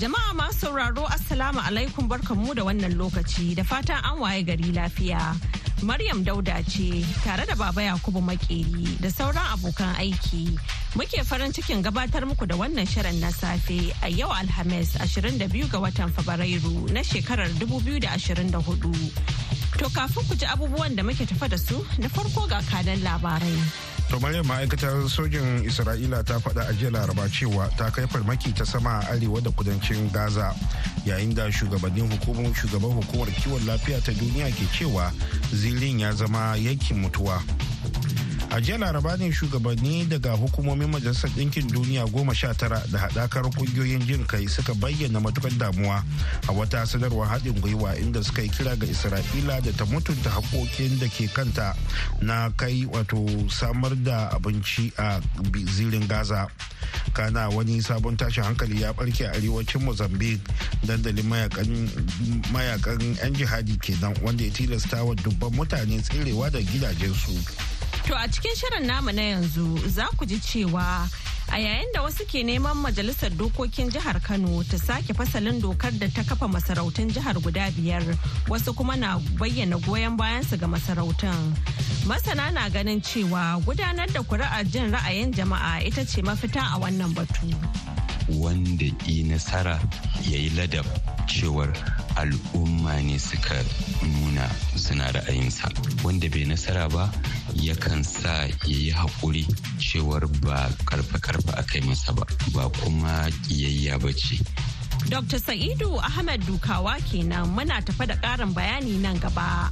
Jama'a masu sauraro Assalamu alaikum barkanmu da wannan lokaci da fatan an waye gari lafiya. Maryam Dauda ce tare da Baba Yakubu Makeri da sauran abokan aiki. Muke farin cikin gabatar muku da wannan shirin na safe a yau Alhamis 22 ga watan Fabrairu na shekarar 2024. To kafin ku ji abubuwan da muke tafa da su na farko ga kanan labarai. To Maryam ma'aikatar sojin Isra'ila ta faɗa a jiya laraba cewa ta kai farmaki ta sama a arewa da kudancin Gaza yayin da shugabannin hukumar shugaban hukumar kiwon lafiya ta duniya ke cewa zirin ya zama yankin mutuwa. A jiya laraba ne shugabanni daga hukumomin majalisar ɗinkin duniya goma sha tara da haɗakar ƙungiyoyin jin kai suka bayyana matuƙar damuwa a wata sanarwar haɗin gwiwa inda suka yi kira ga isra'ila da ta mutunta haƙoƙin da ke kanta na kai wato samar da abinci a zirin gaza kana wani sabon tashin hankali ya barke a arewacin mozambique dandalin mayaƙan 'yan jihadi kenan wanda ya tilasta wa dubban mutane tserewa da gidajensu. To a cikin shirin namu na yanzu za ku ji cewa a yayin da wasu ke neman majalisar dokokin jihar Kano ta sake fasalin dokar da ta kafa masarautun jihar guda biyar wasu kuma na bayyana goyon bayansu ga masarautan. Masana na ganin cewa gudanar da kuri'ar jin ra'ayin jama'a ita ce mafita a wannan batu. Wanda yi nasara ya yi ladab cewar al'umma ne suka nuna suna ra'ayinsa wanda bai nasara ba yakan sa ya yi haƙuri cewar ba karfe-karfe a kai masa ba ba kuma ƙiyayya ba ce. Dr. Sa'idu Ahmed Dukawa kenan muna tafa da ƙarin bayani nan gaba.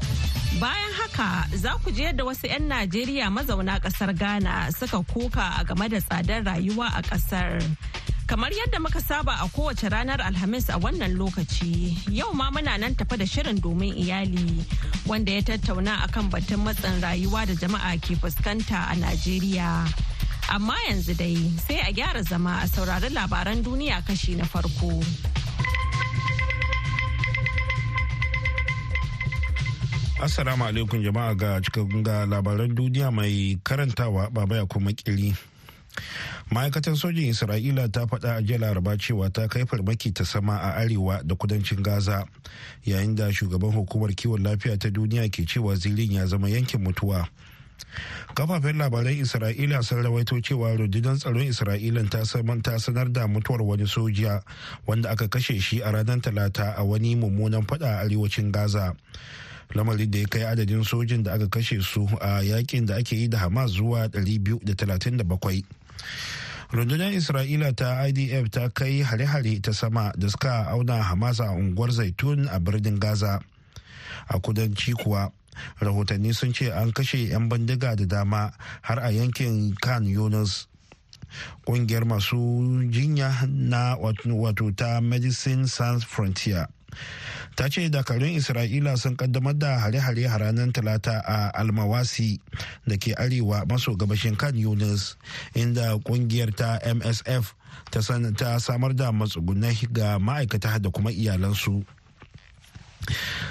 Bayan haka za ku je yadda wasu 'yan Najeriya mazauna ƙasar Ghana suka koka a game da tsadar rayuwa a ƙasar. Kamar yadda muka saba a kowace ranar Alhamis a wannan lokaci, yau ma muna nan tafa da shirin domin iyali wanda ya tattauna akan batun matsin rayuwa da jama'a ke fuskanta a Najeriya. Amma yanzu dai sai a gyara zama a saurari labaran duniya kashi na farko. Assalamu alaikum jama'a ga cikin ga labaran duniya mai karantawa baba ya kuma kiri. Ma'aikatar sojin isra'ila ta faɗa a jiya laraba cewa ta kai farmaki ta sama a arewa da kudancin gaza yayin da shugaban hukumar kiwon lafiya ta duniya ke cewa zirin ya zama yankin mutuwa. Kafafen labaran isra'ila sun rawaito cewa rundunar tsaron isra'ila ta sanar da mutuwar wani soja wanda aka kashe shi a ranar talata a wani mummunan fada a arewacin gaza. Lamarin da ya kai adadin sojin da aka kashe su a yaƙin da ake yi da hamas zuwa 237 rundunar isra'ila ta idf ta kai hare-hare ta sama da suka auna hamas a unguwar zaitun a birnin gaza. A kudanci kuwa rahotanni sun ce an kashe 'yan bindiga da dama har a yankin kan yunus. Kungiyar masu jinya na wato ta medicine sans frontier ta ce dakarun isra'ila sun kaddamar da hare-hare a ranar talata a almawasi da ke arewa maso gabashin kan yunus inda ƙungiyar ta msf ta samar da matsugunai ga ma'aikata da kuma iyalansu.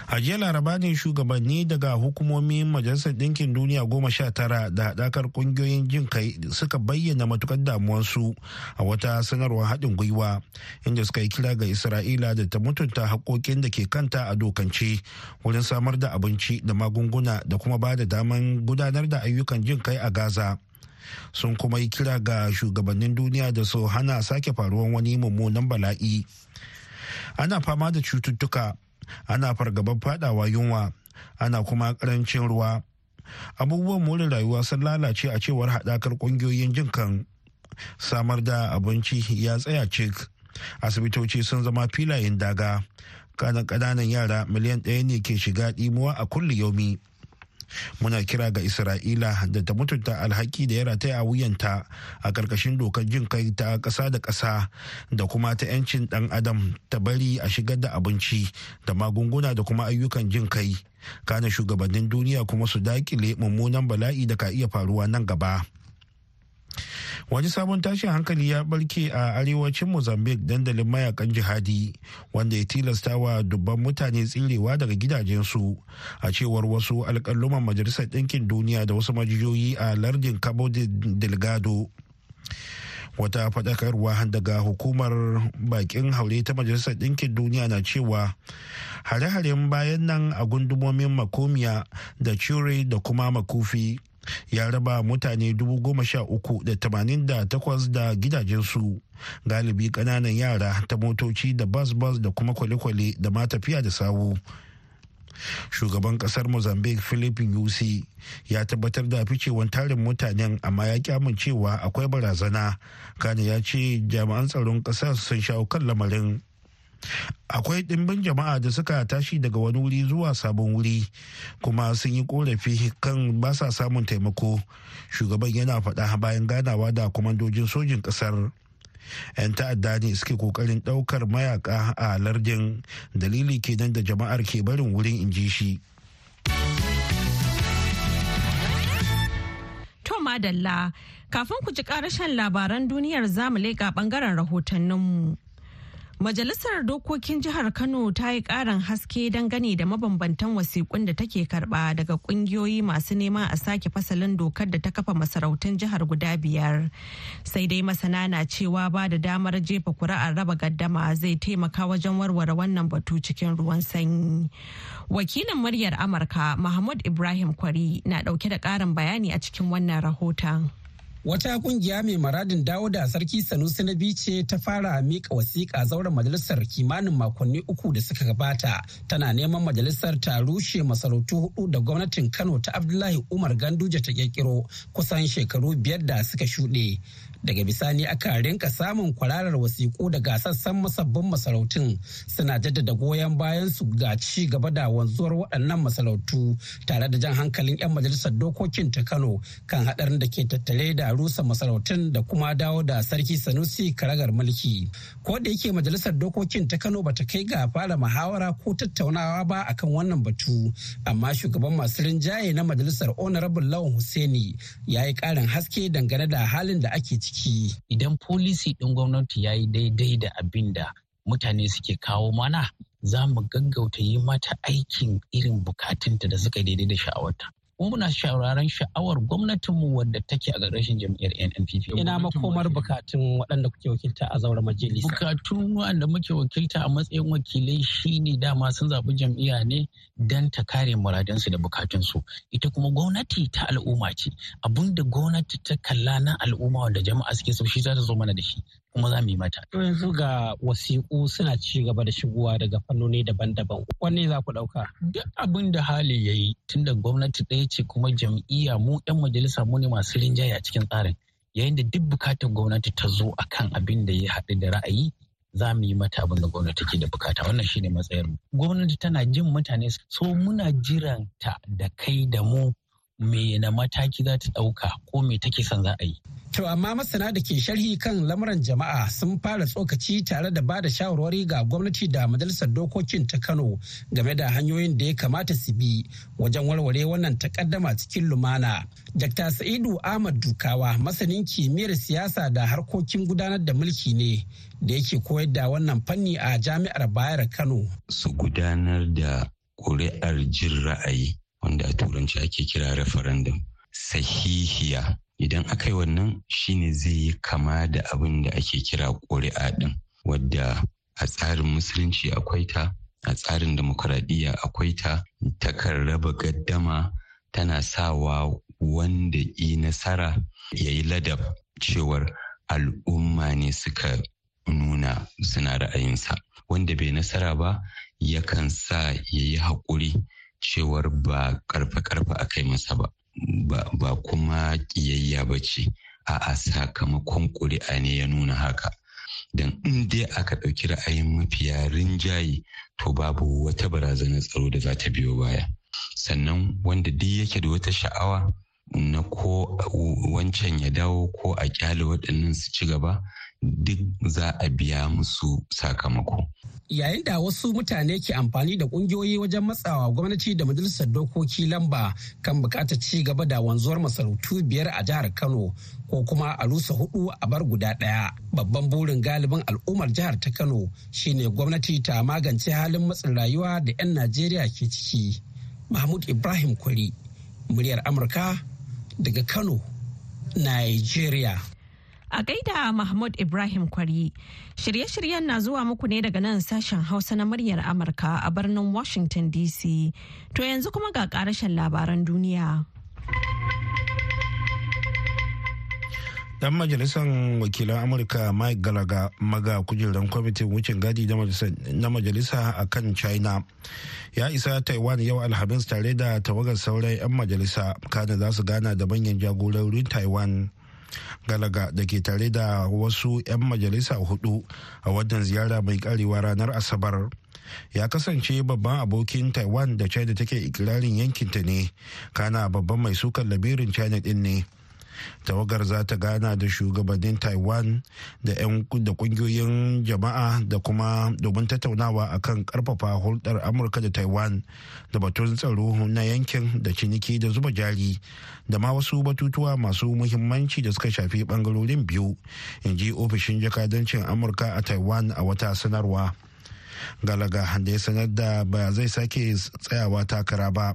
A jiya laraba ne shugabanni daga hukumomin majalisar ɗinkin duniya goma sha tara da haɗakar ƙungiyoyin jin kai suka bayyana matuƙar damuwarsu a wata sanarwar haɗin gwiwa inda suka yi kira ga isra'ila da ta mutunta haƙoƙin da ke kanta a dokance wurin samar da abinci da magunguna da kuma ba da daman gudanar da ayyukan jin kai a gaza. Sun kuma yi kira ga shugabannin duniya da su hana sake faruwar wani mummunan bala'i. Ana fama da cututtuka ana fargabar fadawa yunwa ana kuma ƙarancin ruwa. Abubuwan more rayuwa sun lalace a cewar haɗakar ƙungiyoyin jin kan. Samar da abinci ya tsaya cik. Asibitoci sun zama filayen daga. Ƙananan yara miliyan ɗaya ne ke shiga ɗimuwa a kulle yaumi. Muna kira ga isra'ila da ta mutunta alhaki da ya rataya a wuyanta a ƙarƙashin dokar jin kai ta ƙasa da ƙasa da kuma ta 'yancin ɗan adam ta bari a shigar da abinci da magunguna da kuma ayyukan jin kai. Kana shugabannin duniya kuma su daƙile mummunan bala'i da ka iya faruwa nan gaba. Wani sabon tashin hankali ya barke a arewacin mozambique dandalin mayaƙan jihadi wanda ya tilasta wa dubban mutane tsirewa daga gidajensu. A cewar wasu alƙalluman majalisar ɗinkin duniya da wasu majiyoyi a lardin cabo delgado wata faɗakarwa daga hukumar bakin haure ta majalisar ɗinkin duniya na cewa hare-haren bayan nan a gundumomin makomiya da cure da kuma makufi ya raba mutane takwas da gidajensu. Galibi ƙananan yara ta motoci da bas-bas da kuma kwale-kwale da ma tafiya da sawu. Shugaban ƙasar mozambique philippine yusi ya tabbatar da ficewan tarin mutanen amma ya kyamun cewa akwai barazana. Kane ya ce jami'an tsaron ƙasar sun shawo kan lamarin. Akwai ɗimbin jama'a da suka tashi daga wani wuri zuwa sabon wuri kuma sun yi korafi kan ba sa samun taimako. Shugaban yana faɗa bayan ganawa da kwamandojin sojin ƙasar. 'yan ta'adda ne suke ƙoƙarin ɗaukar mayaka a lardin. Dalili kenan da jama'ar ke barin wurin inji shi. To madalla kafin ku ji karashen labaran duniyar za mu leƙa ɓangaren rahotanninmu. Majalisar Dokokin Jihar Kano ta yi ƙarin haske dangane da mabambantan wasiƙun da take karɓa daga ƙungiyoyi masu neman a sake fasalin dokar da ta kafa masarautun jihar guda biyar. Sai dai masana na cewa ba da damar jefa kuri'ar raba gaddama zai taimaka wajen warware wannan batu cikin ruwan sanyi. Wakilin muryar Amurka Mahmud Ibrahim Kwari na ɗauke da ƙarin bayani a cikin wannan rahoton. Wata ƙungiya mai maradin dawo da sarki Sanusi na ce ta fara mika wasiƙa zauren majalisar kimanin makonni uku da suka gabata tana neman majalisar ta rushe masarautu huɗu da gwamnatin Kano ta Abdullahi Umar Ganduje ta kirkiro kusan shekaru biyar da suka shuɗe. Daga bisani aka rinka samun kwararar wasiƙu daga sassan masabbin masarautun. Suna jaddada goyon bayan su ga ci gaba da wanzuwar waɗannan masarautu tare da jan hankalin 'yan majalisar dokokin ta kano kan haɗarin da ke tattare da rusa masarautun da kuma dawo da sarki sanusi karagar mulki. Ko da yake majalisar dokokin ta kano bata kai ga fara muhawara ko tattaunawa ba akan wannan batu amma shugaban masu rinjaye na majalisar honorable lawan hussaini ya yi ƙarin haske dangane da halin da ake ciki. Idan folisi ɗin gwamnati ya yi daidai da abin da mutane suke kawo mana za mu gaggauta yi mata aikin irin bukatunta da suka daidai da sha'awarta. Kuma muna shawararen sha'awar gwamnatinmu wadda take a ƙarƙashin jam'iyyar NNPP. Ina makomar bukatun waɗanda kuke wakilta a zauren majalisa. Bukatun waɗanda muke wakilta a matsayin wakilai shine dama sun zaɓi jam'iyya ne don ta kare muradansu da bukatunsu. Ita kuma gwamnati ta al'umma ce. Abin gwamnati ta kalla na al'umma wanda jama'a suke so shi za ta zo mana da shi. Kuma za mu yi mata. To yanzu ga wasiƙu suna ci gaba da shigowa daga fannoni daban-daban. Wanne za ku ɗauka? Duk abin da hali ya yi tunda gwamnati ɗaya ce kuma jam'iyya mu 'yan majalisa mu ne masu rinjaye a cikin tsarin. Yayin da duk buƙatar gwamnati ta zo akan abin da ya haɗu da ra'ayi za mu yi mata abin da gwamnati ke da buƙata wannan shine matsayar. Gwamnati tana jin mutane so muna jiran ta da kai da mu me na mataki za ta ɗauka ko me take son za a yi. To amma masana da ke sharhi kan lamuran jama'a sun fara tsokaci tare da ba da shawarwari ga gwamnati da majalisar dokokin ta Kano game da hanyoyin da ya kamata su bi wajen warware wannan takaddama cikin lumana. Dr. Sa'idu Ahmad Dukawa masanin kimiyyar siyasa da harkokin gudanar da mulki ne da yake koyar da wannan fanni a jami'ar Bayar Kano. Su gudanar da ƙuri'ar jin ra'ayi wanda a turanci ake kira referendum sahihiya idan aka yi wannan shine zai yi kama da abin da ake kira ƙuri'a ɗin wadda a tsarin musulunci akwai ta a tsarin demokuraɗiyya akwai ta. Takan raba gaddama tana sawa wanda yi nasara ya yi ladab cewar al'umma ne suka nuna suna ra'ayinsa. Wanda bai nasara ba yakan sa ya yi haƙuri cewar ba karfe-karfe a kai masa ba. Ba kuma ƙiyayya ba ce. A'a sakamakon ƙuri'a ne ya nuna haka. Don in dai aka ɗauki ra'ayin mafiya rinjaye to babu wata barazanar tsaro da za ta biyo baya. Sannan wanda duk yake da wata sha'awa na ko wancan ya dawo ko a ƙyale waɗannan su ci gaba duk za a biya musu sakamako. Yayin da wasu mutane ke amfani da ƙungiyoyi wajen matsawa gwamnati da majalisar dokoki lamba kan buƙatar ci gaba da wanzuwar masarautu biyar a jihar Kano ko kuma a rusa huɗu a bar guda ɗaya. Babban burin galibin al'ummar jihar ta Kano shine gwamnati ta magance halin matsin rayuwa da 'yan Najeriya ke ciki. Mahmud Ibrahim Kwari, muryar Amurka daga Kano, Nigeria. A gaida Mahmud Ibrahim Kwari, shirye-shiryen na zuwa muku ne daga nan sashen Hausa na muryar Amurka a birnin Washington DC. To yanzu kuma ga karashen labaran duniya. Dan majalisar wakilan Amurka Mike Galaga maga kujerar kwamitin wucin gadi na majalisa a kan China ya isa Taiwan yau Alhamis tare da tawagar sauran 'yan majalisa kada za su gana da manyan jagororin Taiwan. Galaga da ke tare da wasu 'yan majalisa huɗu a wannan ziyara mai karewa ranar asabar. Ya kasance babban abokin taiwan da china take ikirarin yankinta ne. Kana babban mai sukan labirin china din ne. Tawagar za ta gana da shugabannin taiwan da 'yan da ƙungiyoyin jama'a da kuma domin tattaunawa akan ƙarfafa hulɗar amurka da taiwan da batun tsaro na yankin da ciniki da zuba jari da ma wasu batutuwa masu muhimmanci da suka shafi ɓangarorin biyu in ji ofishin jakadancin amurka a taiwan a wata sanarwa. Galaga da ya sanar da ba zai sake tsayawa takara ba.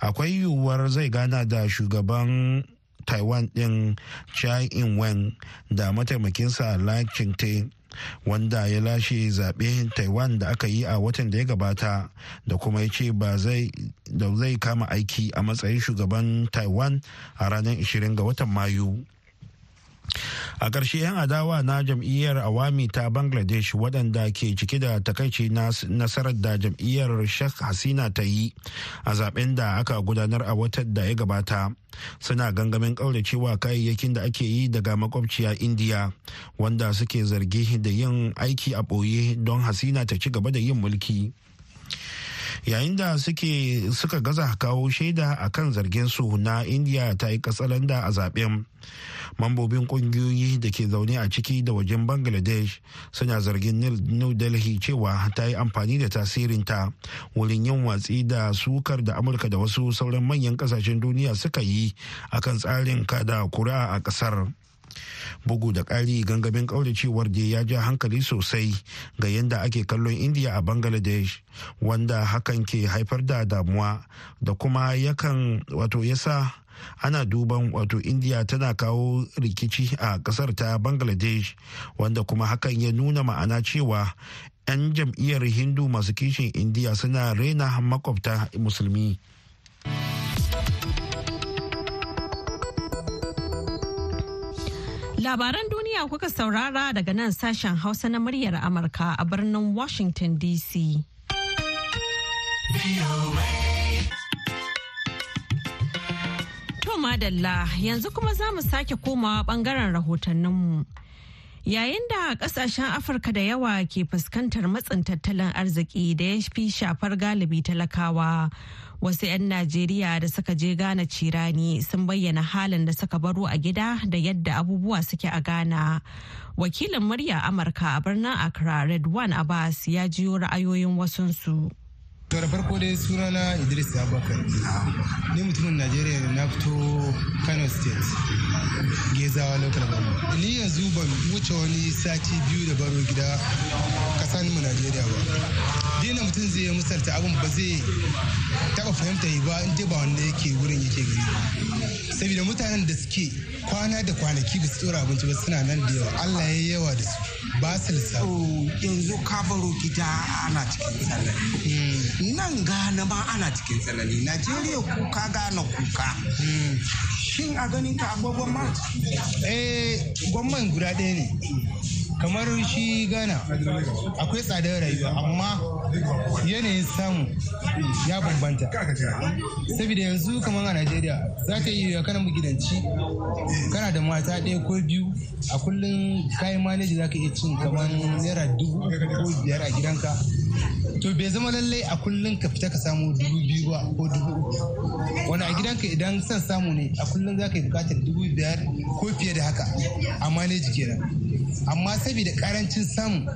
Akwai yiwuwar zai gana da shugaban taiwan din chai ing-wen da mataimakinsa lai ching wanda ya lashe zaɓe taiwan da aka yi a watan da ya gabata da kuma ya ce ba zai kama aiki a matsayin shugaban taiwan a ranar 20 ga watan mayu. A ƙarshe 'yan adawa na jam'iyyar awami ta bangladesh waɗanda ke cike da takaici nasarar da jam'iyyar sheikh hasina ta yi a zaɓen da aka gudanar a watan da ya gabata. Suna gangamin ƙauracewa kayayyakin da ake yi daga makwabciya indiya wanda suke zargi da yin aiki a ɓoye don hasina ta ci gaba da yin mulki. Yayin da suke suka gaza kawo shaida a kan zargin su na indiya ta yi katsalanda a zaɓen mambobin kungiyoyi da ke zaune a ciki da wajen bangladesh suna zargin new delhi cewa ta yi amfani da tasirinta wurin yin watsi da sukar da amurka da wasu sauran manyan ƙasashen duniya suka yi akan tsarin kada kuri'a a ƙasar bugu da ƙari gangamin ƙauracewar da ya ja hankali sosai ga yadda ake kallon indiya a bangladesh wanda hakan ke haifar da damuwa da kuma yakan wato yasa ana duban wato indiya tana kawo rikici a ƙasar ta bangladesh wanda kuma hakan ya nuna ma'ana cewa 'yan jam'iyyar hindu masu kishin indiya suna rena makwabta musulmi. Labaran duniya kuka saurara daga nan sashen Hausa na muryar Amurka a birnin Washington DC. To madalla yanzu kuma za mu sake komawa ɓangaren rahotanninmu. Yayin da ƙasashen Afirka da yawa ke fuskantar matsin tattalin arziki da ya fi shafar galibi talakawa. Wasu 'yan Najeriya da suka je Ghana cirani sun bayyana halin da suka baro a gida da yadda abubuwa suke a Ghana. Wakilin murya Amurka a birnin Accra Redwan Abbas ya jiyo ra'ayoyin wasunsu. To da farko dai sunana Idris Abubakar. Ni mutumin Najeriya na fito Kano State. Gezawa local government. Ni yanzu ban wuce wani sati biyu da baro gida kasan mu Najeriya ba. Dina mutum zai misalta abin ba zai taba fahimta yi ba in ba wanda yake wurin yake gani. Saboda mutanen da suke kwana da kwanaki ba su tsora abinci ba suna nan da yawa. Allah ya yawa da su. Ba su lissafi. yanzu ka baro gida ana cikin tsanani nan gana ma ana cikin tsanani najeriya kuka gana kuka shin a ganin ka agogon ma eh gwamnan guda ɗaya ne kamar shi gana akwai tsadar rayuwa amma yanayin samu ya bambanta. Saboda yanzu kamar a najeriya za ta yi kana magidanci kana da mata ɗaya ko biyu a kullum kayan maneji za ka iya cin kamar naira dubu ko biyar a gidanka. To bai zama lallai a kullum ka fita ka samu dubu biyu ba ko dubu uku. Wani a gidanka idan son samu ne a kullum za ka yi buƙatar dubu biyar ko fiye da haka amma ne kenan. Amma saboda ƙarancin samu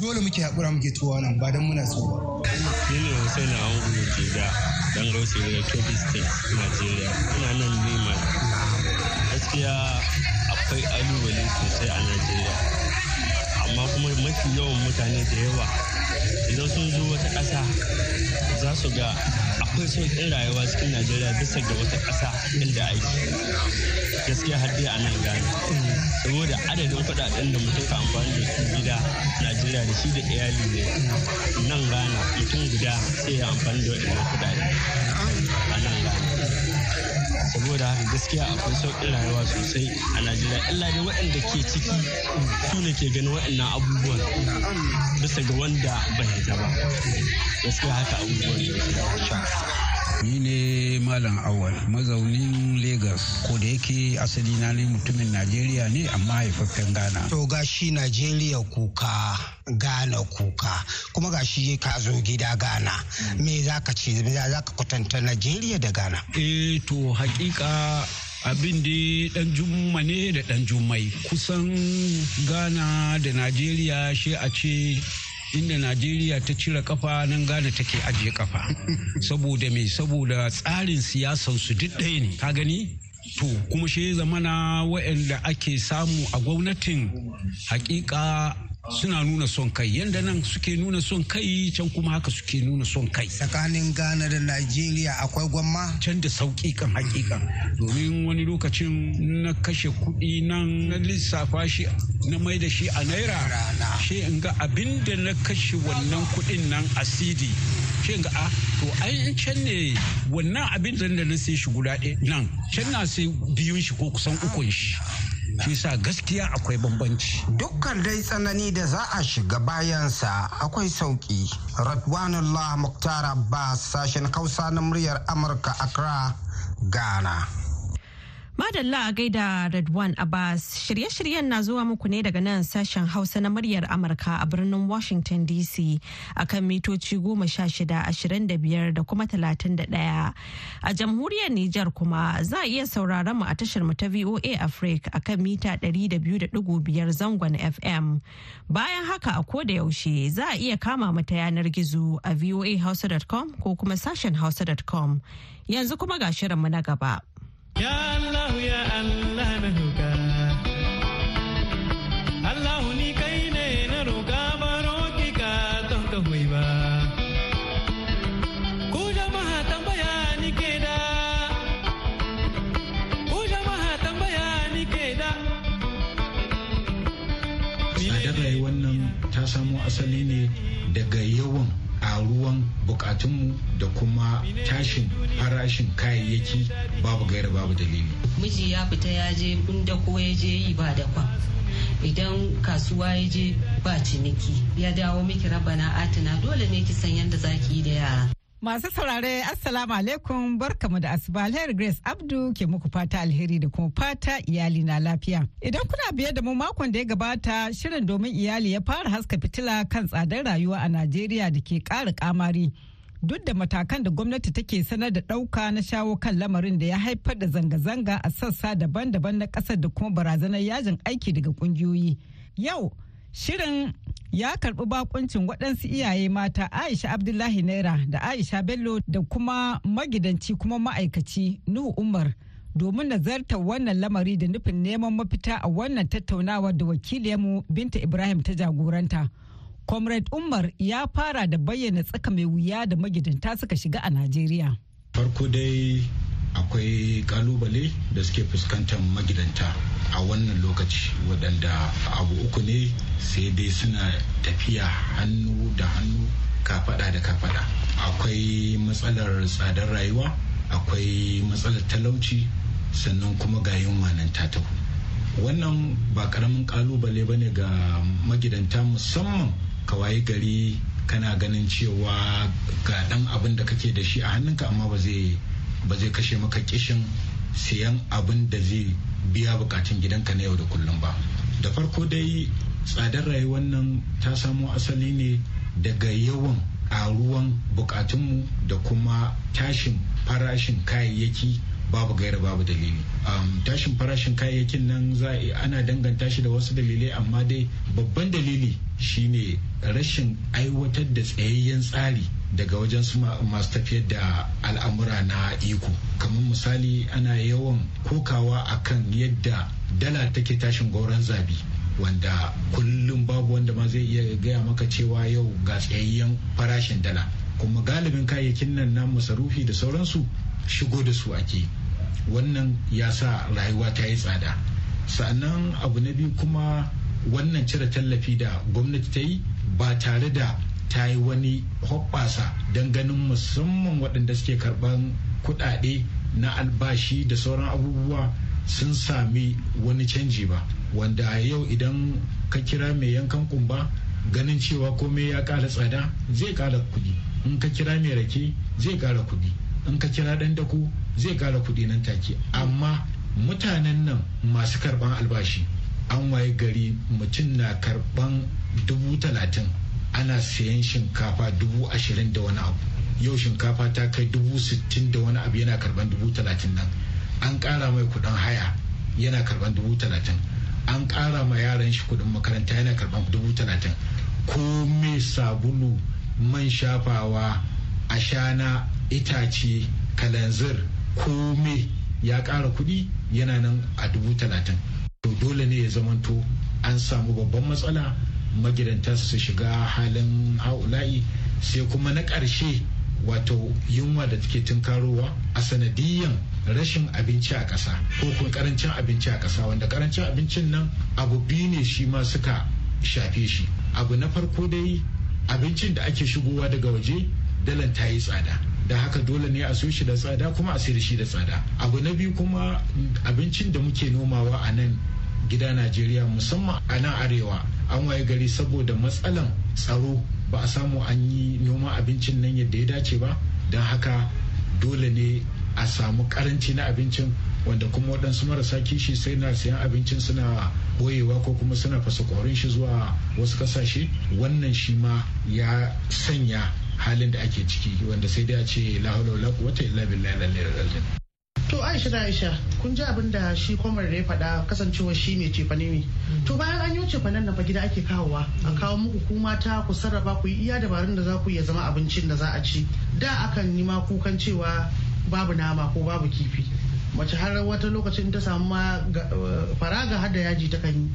dole muke haƙura muke tuwa nan ba don muna so ba. Ni ne Hussein Angu Jega dan Rausi daga Kebbi State, Nigeria. Ina nan Nima. Gaskiya akwai ƙalubale sosai a Najeriya. Amma kuma mafi yawan mutane da yawa idan sun zo wata ƙasa za su ga akwai sauƙin rayuwa cikin Najeriya bisa ga wata ƙasa inda aiki. Gaskiya har dai a nan gane. Saboda adadin kuɗaɗen da mutum ka amfani da su gida Najeriya da shi da iyali ne nan Ghana mutum guda sai ya amfani da waɗannan kuɗaɗe a nan. Saboda haka gaskiya akwai sauƙin rayuwa sosai a najeriya. Illa dai waɗanda ke ciki su ne ke ganin waɗannan abubuwan bisa ga wanda bai ba. Gaskiya haka abubuwan ni ne malam awal mazaunin lagos. Ko da yake asali na ne mutumin najeriya ne amma haifaffen ghana. To ga shi najeriya kuka ghana kuka. Kuma ga shi ka zo gida ghana. Me za ka ce za ka kwatanta najeriya da ghana? Eh to hakika abin da dan jumma ne da dan jummai. Kusan ghana da najeriya shi a ce inda najeriya ta cire kafa nan ghana take ajiye kafa. Saboda me? Saboda tsarin siyasan su duk ɗaya ne. Ka gani? To kuma shi zamana waɗanda ake samu a gwamnatin hakika suna nuna son kai. Yadda nan suke nuna son kai can kuma haka suke nuna son kai. Tsakanin ghana da nigeria akwai gwamma? Can da sauƙi kan hakika domin wani lokacin na kashe kuɗi nan na lissafa shi na mai da shi a naira shi in ga abin da na kashe wannan kuɗin nan a cd shi in ga a to ai can ne wannan abin da na sai shi guda ɗaya nan. Can na sai biyun shi ko kusan ukun shi. Shi sa gaskiya akwai bambanci. Dukkan dai tsanani da za a shiga bayansa akwai sauƙi. Radwanullah Muktar Abbas sashen Hausa na muryar Amurka Accra, Ghana. Madalla a gaida Redwan Abbas shirye-shiryen na zuwa muku ne daga nan sashen Hausa na muryar Amurka a birnin Washington DC akan mitoci goma sha shida ashirin da biyar da kuma talatin da ɗaya. A jamhuriyar Nijar kuma za a iya sauraron mu a tashar mu ta VOA Africa akan mita ɗari da biyu da ɗigo biyar zangon FM. Bayan haka a ko da yaushe za a iya kama mu ta yanar gizo a voahausa.com ko kuma sashen hausa.com. Yanzu kuma ga shirinmu na gaba. Ya Allah ya Allah na roƙa. Allah ni kai ne na roƙa ka don ka ba. Ku jama'a tambaya ni ke da. Ku jama'a tambaya ni ke da. Tsadar rayuwar nan ta samo asali ne daga yawan ruwan bukatunmu da kuma tashin farashin kayayyaki babu gaira babu dalili. Miji ya fita ya je inda ko ya je yi ba da kwan. Idan kasuwa ya je ba ciniki ya dawo miki rabana atina dole ne ki san yadda zaki yi da yara. Masu saurare Assalamu alaikum barkamu da asuba alheri Grace Abdu ke muku fata alheri da kuma fata iyali na lafiya. Idan kuna biye da mu makon da ya gabata shirin domin iyali ya fara haska fitila kan tsadar rayuwa a Najeriya da ke ƙara kamari. Duk da matakan da gwamnati take sanar da ɗauka na shawo kan lamarin da ya haifar da zanga-zanga a sassa daban-daban na ƙasar da kuma barazanar yajin aiki daga ƙungiyoyi. Yau Shirin ya karɓi bakuncin waɗansu iyaye mata Aisha Abdullahi Naira da Aisha Bello da kuma magidanci kuma ma'aikaci Nuhu Umar domin nazartar wannan lamari da nufin neman mafita a wannan tattaunawar da wakiliyarmu Binta Ibrahim ta jagoranta. Comrade Umar ya fara da bayyana tsaka mai wuya da magidanta suka shiga a Najeriya. Farko dai akwai ƙalubale da suke fuskantar magidanta a wannan lokaci waɗanda abu uku ne sai dai suna tafiya hannu da hannu kafada da kafada akwai matsalar tsadar rayuwa akwai matsalar talauci sannan kuma ga yunwa nan ta wannan ba ƙaramin ƙalubale ba ne ga magidanta musamman kawai gari kana ganin cewa ga dan abin da kake da shi a hannunka amma ba zai kashe maka kishin siyan abin da zai biya bukatun gidanka na yau da kullum ba. Da farko dai tsadar rayuwar nan ta samo asali ne daga yawan ƙaruwan bukatunmu da kuma tashin farashin kayayyaki babu gaira babu dalili. Um, tashin farashin kayayyakin nan za ana danganta shi da wasu dalilai amma dai babban dalili shine rashin aiwatar da tsayayyen tsari daga wajen su masu tafiyar da al'amura na iko. Kamar misali ana yawan kokawa akan yadda dala take tashin gauran zabi wanda kullum babu wanda ma zai iya gaya maka cewa yau ga tsayayyen farashin dala. Kuma galibin kayayyakin nan na masarufi da sauransu shigo da su ake. Wannan ya sa rayuwa ta yi tsada. Sannan abu na biyu kuma wannan cire tallafi da gwamnati ta yi ba tare da ta yi wani hoɓɓasa don ganin musamman waɗanda suke karɓan kuɗaɗe na albashi da sauran abubuwa sun sami wani canji ba. Wanda yau idan ka kira mai yankan kumba ganin cewa komai ya ƙara tsada zai ƙara kuɗi. In ka kira mai rake zai ƙara kuɗi. In ka kira ɗan dako zai ƙara kuɗi nan take. Amma mutanen nan masu karɓan albashi an waye gari mutum na karɓan dubu talatin. Ana sayan shinkafa dubu ashirin da wani abu. Yau shinkafa ta kai dubu sittin da wani abu yana karɓan dubu talatin nan. An ƙara mai kuɗin haya yana karɓan dubu talatin. An ƙara ma yaran shi kuɗin makaranta yana karɓan dubu talatin. Komai sabulu man shafawa ashana itace kalanzir komai ya ƙara kuɗi yana nan a dubu talatin. To dole ne ya zamanto an samu babban matsala magidanta su shiga halin haula'i sai kuma na ƙarshe wato yunwa da take tunkarowa a sanadiyan rashin abinci a ƙasa ko kuma ƙarancin abinci a ƙasa wanda ƙarancin abincin nan abu biyu ne shi ma suka shafe shi. Abu na farko dai abincin da ake shigowa daga waje dalan ta yi tsada. Da haka dole ne a so shi da tsada kuma a sayar shi da tsada. Abu na biyu kuma abincin da muke nomawa a nan gida najeriya musamman a nan arewa. An waye gari saboda matsalan tsaro. Ba a samu an yi noman abincin nan yadda ya dace ba. Don haka dole ne a samu karanci na abincin wanda kuma waɗansu marasa kishi sai na siyan abincin suna boyewa ko kuma suna fasa ƙorin shi zuwa wasu ƙasashe. Wannan shi ma ya sanya halin da ake ciki wanda sai dai a ce la quwwata illa billahi To Aisha da Aisha kun ji abin da shi kwamar da ya faɗa kasancewa shi mai cefane ne. To bayan an yi cefanen nan fa gida ake kawowa a kawo muku ku mata ku sarrafa ku yi iya dabarun da za ku iya zama abincin da za a ci. Da akan yi ma kukan cewa babu nama ko babu kifi. Mace har wata lokacin ta samu ma faraga har da yaji ta kan yi.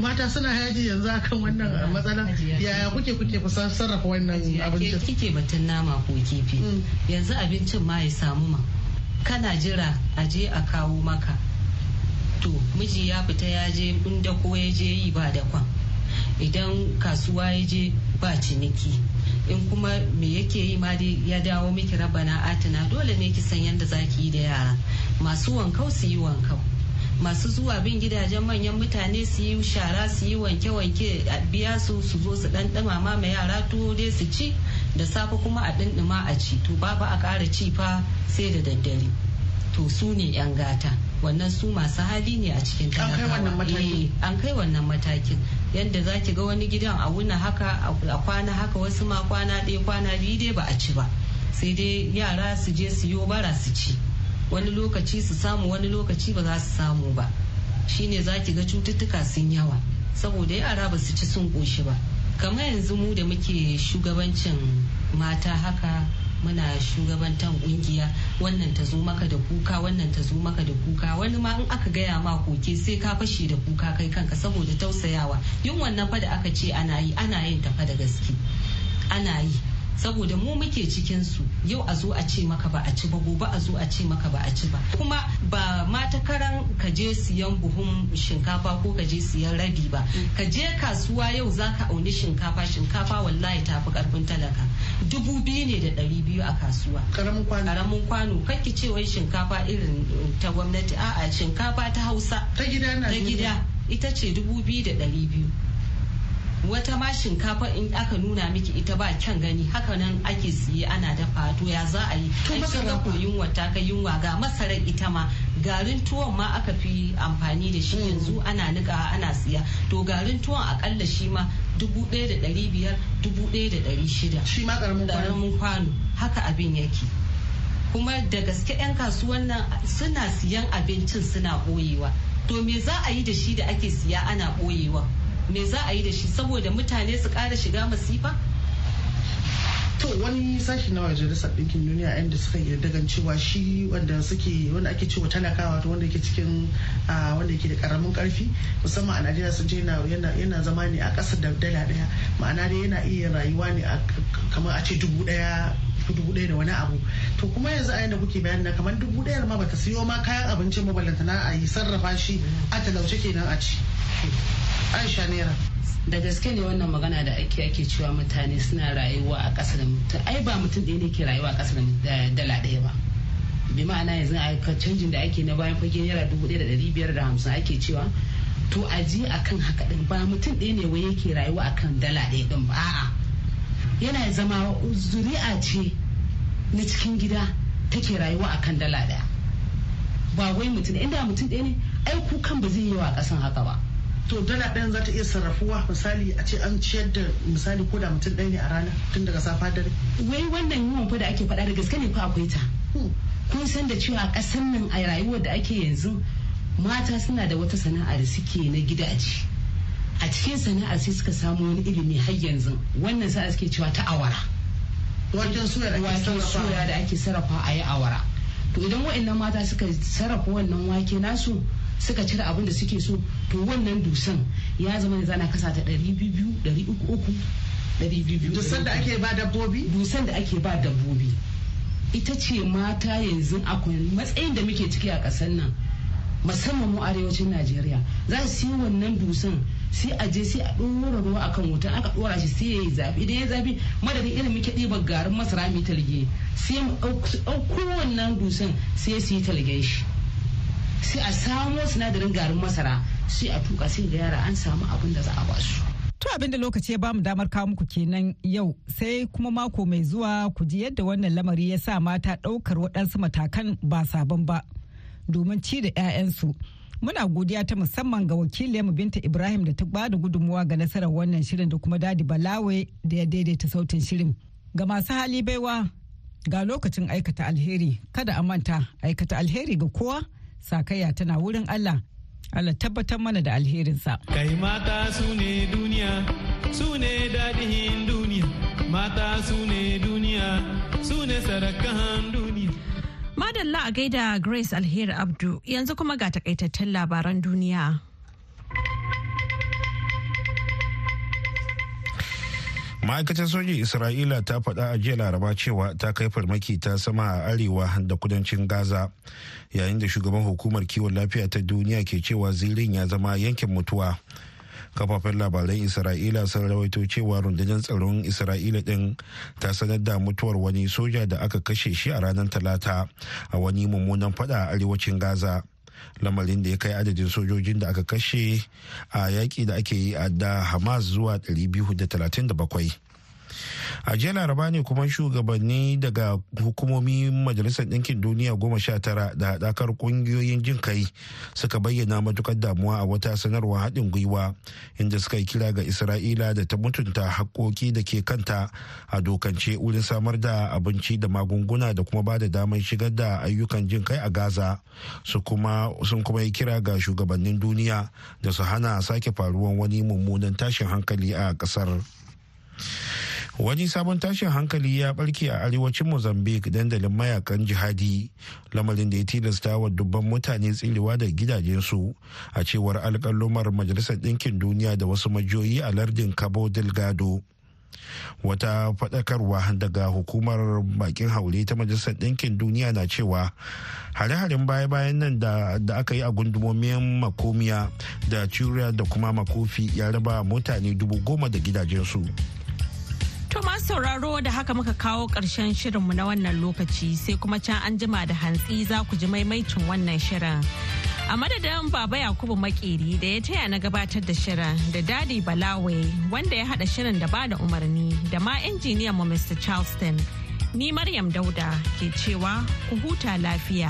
mata suna yaji yanzu akan wannan matsalan yaya kuke kuke kusan sarrafa wannan abincin kike batun nama ko kifi yanzu abincin ma ya samu ma kana jira a je a kawo maka. To miji ya fita ya je inda ko ya je yi ba da kwan idan kasuwa ya je ba ciniki. In kuma me yake yi ma dai ya dawo miki rabana atina dole ne ki san yadda za ki yi da yara. Masu wankau su yi wankau. Masu zuwa bin gidajen manyan mutane su yi shara su yi wanke-wanke biya su su zo su dan ma yara tuwo dai su ci. Da safe kuma a dindima a ci to ba a ƙara ci fa sai da daddare. To su ne yan gata. Wannan su masu hali ne a cikin talakawa. an kai wannan matakin. Yadda za ki ga wani gidan a wuna haka a kwana haka wasu ma kwana ɗaya kwana biyu dai ba a ci ba. Sai dai yara su je su yo bara su ci. Wani lokaci su samu wani lokaci ba za su samu ba. Shine za ki ga cututtuka sun yawa. Saboda yara ba su ci sun ƙoshi ba. Kamar yanzu mu da muke shugabancin mata haka muna shugabantan ƙungiya wannan ta zo maka da kuka wannan ta zo maka da kuka. Wani ma in aka gaya ma koke sai ka fashe da kuka kai kanka saboda tausayawa. Yin wannan fa da aka ce ana yi ana yin tafa da gaske. Ana yi. Saboda mu muke cikin su. Yau a zo a ce maka ba a ci ba gobe a zo a ce maka ba a ci ba. Kuma ba ma ta karan ka je siyan buhun shinkafa ko ka je siyan rabi ba. Ka je kasuwa yau za ka auni shinkafa shinkafa wallahi ta fi ƙarfin talaka. Dubu biyu ne da ɗari biyu a kasuwa. Karamin kwano. Karamin kwano. Kakki ce wai shinkafa irin ta gwamnati. A'a shinkafa ta hausa. Ta gida ta gida. Ita ce dubu biyu da ɗari biyu. Wata ma shinkafa in aka nuna miki ita ba kyan gani haka nan ake siye ana dafa to ya za a yi? Ai kin ko yunwa ta kai yunwa ga masarar ita ma garin tuwon ma aka fi amfani da shi yanzu ana nika ana siya. To garin tuwon akalla shi ma dubu ɗaya da ɗari biyar dubu ɗaya da ɗari shida. Shi ma ƙaramin kwano. Haka abin yake. Kuma da gaske 'yan kasuwan nan suna siyan abincin suna ɓoyewa. To me za a yi da shi da ake siya ana ɓoyewa? Me za a yi da shi saboda mutane su ƙara shiga masifa? To wani sashi na majalisar ɗinkin duniya inda suka yi dagan cewa shi wanda suke wanda ake cewa talakawa to wanda yake cikin wanda yake da ƙaramin ƙarfi musamman a najeriya sun ce yana zama ne a ƙasa da dala ɗaya. Ma'ana dai yana iya rayuwa ne kamar a ce dubu ɗaya dubu ɗaya da wani abu. To kuma yanzu a yanda kuke bayani na kamar dubu ɗaya ma bata siyo ma kayan abincin na a yi sarrafa shi a talauce kenan a ci. Aisha naira. Da gaske ne wannan magana da ake ake cewa mutane suna rayuwa a ƙasa da mutum. Ai ba mutum ɗaya ne ke rayuwa a ƙasa da dala ɗaya ba. Bi ma'ana yanzu a canjin da ake na bayan fage naira dubu ɗaya da ɗari biyar da hamsin ake cewa to a ji a kan haka ɗin. Ba mutum ɗaya ne wai yake rayuwa a kan dala ɗaya ɗin ba a'a. Yana zama zuri'a ce na cikin gida take rayuwa a kan dala ɗaya. Ba wai mutum inda mutum ɗaya ne ai kukan ba zai yi wa ƙasan haka ba. To dala ɗayan za ta iya sarrafuwa. Misali a ce an ciyar da misali ko da mutum ɗaya ne a rana tun daga safa dare. Wai wannan yiwon fa da ake faɗa da gaske ne fa akwai ta? Hmm. kun san da cewa a ƙasar nan a rayuwar da ake yanzu mata suna da wata sana'a da suke na gidaje. A cikin sana'a sai suka samu wani ilimi har yanzu. Wannan sa'a suke cewa ta awara. Waken soya da ake sarrafa. a yi awara. To idan wa'annan mata suka sarrafa wannan wake nasu suka cire abin da suke so to wannan dusan ya zama ne zana kasa ta ɗari biyu ɗari uku uku ɗari biyu dusan da ake ba dabbobi? Dusan da ake ba dabbobi. Ita ce mata yanzu akwai matsayin da muke ciki a ƙasar nan musamman mu arewacin najeriya. Za su yi wannan dusan sai a je sai a ɗora ruwa akan wuta aka ɗora shi sai ya yi zafi. Idan ya zafi madadin irin muke ɗiba garin masara mai talge. Sai mu ɗauko wannan dusan sai su yi talgen shi. Sai a samo sinadarin garin masara sai a tuka sai ga yara an samu abin da za a ba su. To abin da lokaci ya ba mu damar kawo muku kenan yau sai kuma mako mai zuwa ku ji yadda wannan lamari ya sa mata ɗaukar waɗansu matakan ba sabon ba domin ci da 'ya'yansu. Muna godiya ta musamman ga wakiliyarmu Binta Ibrahim da ta ba da gudunmuwa ga nasarar wannan shirin da kuma Dadi Balawe da ya daidaita sautin shirin. Ga masu hali baiwa ga lokacin aikata alheri kada a manta aikata alheri ga kowa sakayya tana wurin Allah Allah tabbatar mana da alherinsa. Kai mata su ne duniya, su ne daɗin duniya, mata su ne duniya, su ne sarakan duniya. Madalla a gaida Grace Alheri Abdu yanzu kuma ga takaitattun labaran duniya. Ma'aikatar sojin isra'ila ta faɗa a jiya laraba cewa ta kai farmaki ta sama a arewa da kudancin gaza yayin da shugaban hukumar kiwon lafiya ta duniya ke cewa zirin ya zama yankin mutuwa. Kafafen labaran isra'ila sun rawaito cewa rundunar tsaron isra'ila din ta sanar da mutuwar wani soja da aka kashe shi a ranar talata a wani mummunan fada a arewacin gaza. Lamarin da ya kai adadin sojojin da aka kashe a yaƙi da ake yi a da hamas zuwa 237 a jiya laraba ne kuma shugabanni daga hukumomi majalisar ɗinkin duniya goma sha tara da haɗakar ƙungiyoyin jin kai suka bayyana matuƙar damuwa a wata sanarwar haɗin gwiwa inda suka yi kira ga isra'ila da ta mutunta haƙƙoƙi da ke kanta a dokance wurin samar da abinci da magunguna da kuma ba da damar shigar da ayyukan jin kai a gaza sun kuma yi kira ga shugabannin duniya da su hana sake faruwan wani mummunan tashin hankali a ƙasar. Wani sabon tashin hankali ya barke a arewacin mozambique dandalin mayaƙan jihadi. Lamarin da ya tilasta wa dubban mutane tsirewa da gidajensu. A cewar alkalumar majalisar ɗinkin duniya da wasu majiyoyi a lardin cabo delgado. Wata faɗakarwa daga hukumar bakin haure ta majalisar ɗinkin duniya na cewa hare-haren baya-bayan nan da aka yi a gundumomin makomiya da turiya da kuma makofi ya raba mutane dubu goma da gidajensu. To masu sauraro da haka muka kawo ƙarshen shirinmu na wannan lokaci sai kuma can an jima da hantsi za ku ji maimaicin wannan shirin. A madadin Baba Yakubu Makeri da ya taya na gabatar da shirin da Dadi Balawe wanda ya haɗa shirin da ba da umarni da ma injiniyan mu Mr. Charleston. Ni Maryam Dauda ke cewa ku huta lafiya.